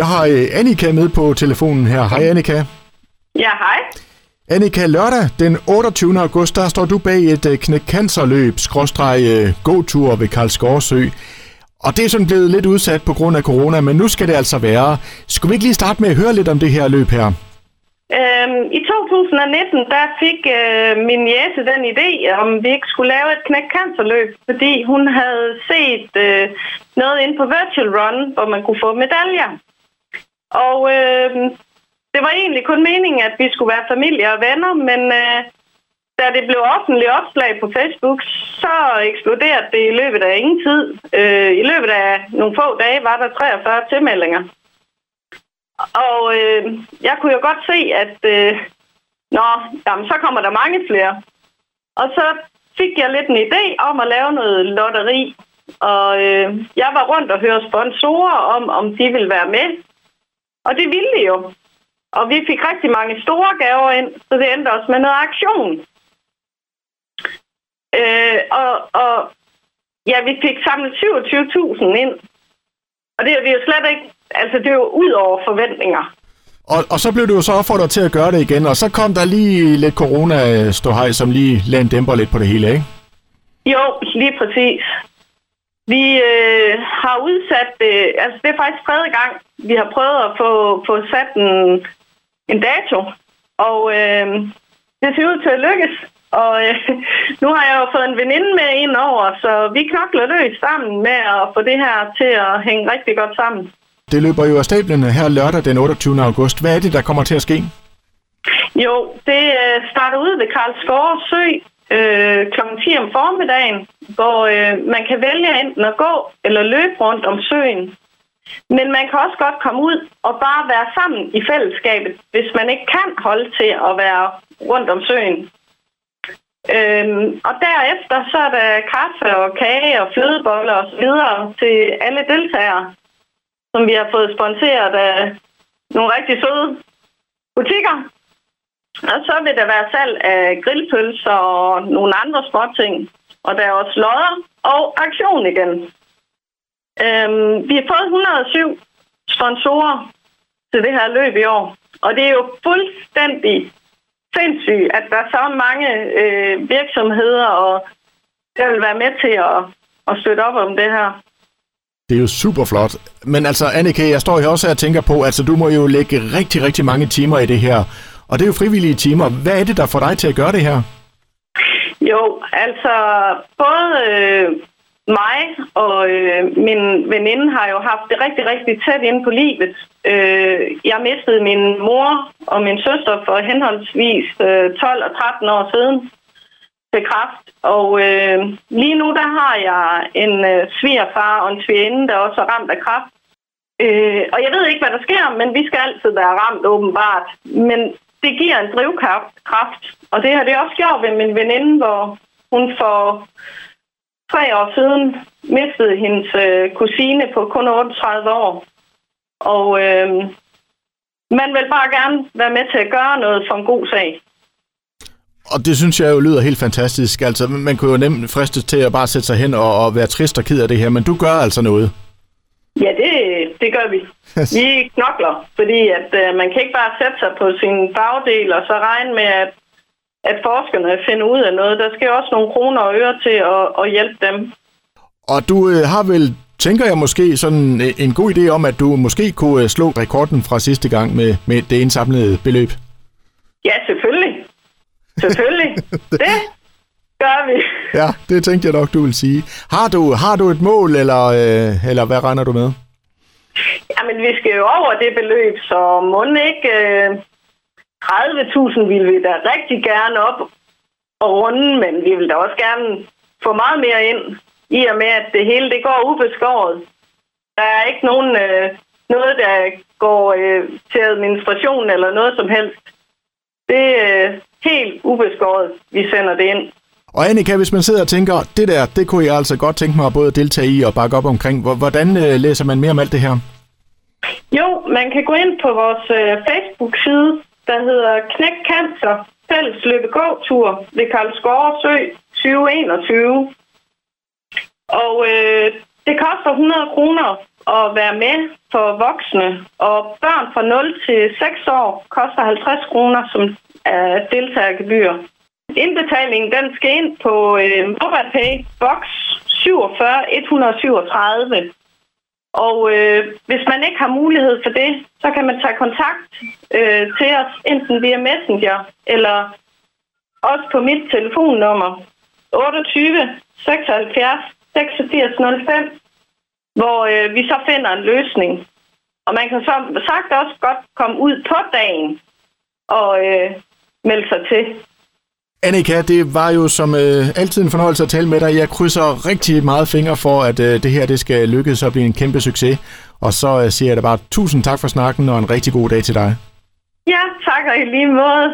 Jeg har øh, Annika med på telefonen her. Hej Annika. Ja, hej. Annika, lørdag den 28. august, der står du bag et øh, knæk cancerløb, skråstreg øh, gåtur ved Karlsgårdsø. Og det er sådan blevet lidt udsat på grund af corona, men nu skal det altså være. Skulle vi ikke lige starte med at høre lidt om det her løb her? Øhm, I 2019, der fik øh, min jæse den idé, om vi ikke skulle lave et knæk cancerløb, fordi hun havde set øh, noget ind på Virtual Run, hvor man kunne få medaljer. Og øh, det var egentlig kun meningen, at vi skulle være familie og venner, men øh, da det blev offentlig opslag på Facebook, så eksploderede det i løbet af ingen tid. Øh, I løbet af nogle få dage var der 43 tilmeldinger. Og øh, jeg kunne jo godt se, at øh, nå, jamen, så kommer der mange flere. Og så fik jeg lidt en idé om at lave noget lotteri. Og øh, jeg var rundt og hørte sponsorer om, om de ville være med. Og det ville de jo. Og vi fik rigtig mange store gaver ind, så det endte også med noget aktion. Øh, og, og ja, vi fik samlet 27.000 ind. Og det er vi jo slet ikke, altså det er jo ud over forventninger. Og, og så blev du jo så opfordret til at gøre det igen, og så kom der lige lidt corona ståhej, som lige lagde en dæmper lidt på det hele, ikke? Jo, lige præcis. Vi øh, har udsat det, altså det er faktisk tredje gang, vi har prøvet at få, få sat en, en dato, og øh, det ser ud til at lykkes. Og øh, nu har jeg jo fået en veninde med ind over, så vi knokler løs sammen med at få det her til at hænge rigtig godt sammen. Det løber jo af stablene her lørdag den 28. august. Hvad er det, der kommer til at ske? Jo, det øh, starter ud ved Karlsgård Sø øh, kl. 10 om formiddagen, hvor øh, man kan vælge enten at gå eller løbe rundt om søen. Men man kan også godt komme ud og bare være sammen i fællesskabet, hvis man ikke kan holde til at være rundt om søen. Øhm, og derefter så er der kaffe og kage og flødeboller og så videre til alle deltagere, som vi har fået sponsoreret af nogle rigtig søde butikker. Og så vil der være salg af grillpølser og nogle andre småting. Og der er også lodder og aktion igen. Øhm, vi har fået 107 sponsorer til det her løb i år. Og det er jo fuldstændig sindssygt, at der er så mange øh, virksomheder, og der vil være med til at, at støtte op om det her. Det er jo super flot. Men altså, Annika, jeg står her også og tænker på, altså du må jo lægge rigtig, rigtig mange timer i det her. Og det er jo frivillige timer. Hvad er det, der får dig til at gøre det her? Jo, altså både øh, mig og øh, min veninde har jo haft det rigtig, rigtig tæt inde på livet. Øh, jeg mistede min mor og min søster for henholdsvis øh, 12 og 13 år siden til kraft. Og øh, lige nu der har jeg en øh, svigerfar og en svigerinde, der også er ramt af kraft. Øh, og jeg ved ikke, hvad der sker, men vi skal altid være ramt åbenbart. Men det giver en drivkraft, og det har det også gjort ved min veninde, hvor hun for tre år siden mistede hendes øh, kusine på kun 38 år. Og øh, man vil bare gerne være med til at gøre noget for en god sag. Og det synes jeg jo lyder helt fantastisk. Altså, man kunne jo nemt fristes til at bare sætte sig hen og, og være trist og ked af det her, men du gør altså noget. Ja, det, det gør vi. Vi knokler, fordi at øh, man kan ikke bare sætte sig på sin bagdel og så regne med, at, at forskerne finder ud af noget. Der skal også nogle kroner og øre til at, at hjælpe dem. Og du øh, har vel, tænker jeg måske, sådan en god idé om, at du måske kunne øh, slå rekorden fra sidste gang med, med det indsamlede beløb? Ja, selvfølgelig. Selvfølgelig. det gør vi. Ja, det tænkte jeg nok, du vil sige. Har du, har du et mål, eller, øh, eller hvad regner du med? Jamen, vi skal jo over det beløb, så må ikke... Øh, 30.000 vil vi da rigtig gerne op og runde, men vi vil da også gerne få meget mere ind, i og med, at det hele det går ubeskåret. Der er ikke nogen, øh, noget, der går øh, til administration eller noget som helst. Det er øh, helt ubeskåret, vi sender det ind. Og Annika, hvis man sidder og tænker, det der, det kunne jeg altså godt tænke mig at både deltage i og bakke op omkring. Hvordan øh, læser man mere om alt det her? Jo, man kan gå ind på vores øh, Facebook-side, der hedder Knæk Cancer, fælles løbe gåtur ved Karlsgård Sø 2021. Og øh, Det koster 100 kroner at være med for voksne, og børn fra 0 til 6 år koster 50 kroner som uh, deltagergebyr. Indbetalingen den skal ind på øh, MobilePay box 47 137. Og øh, hvis man ikke har mulighed for det, så kan man tage kontakt øh, til os, enten via Messenger eller også på mit telefonnummer 28 76 86 05, hvor øh, vi så finder en løsning. Og man kan så sagt også godt komme ud på dagen og øh, melde sig til. Annika, det var jo som øh, altid en fornøjelse at tale med dig. Jeg krydser rigtig meget fingre for, at øh, det her det skal lykkes og blive en kæmpe succes. Og så øh, siger jeg da bare tusind tak for snakken og en rigtig god dag til dig. Ja, tak og i lige måde.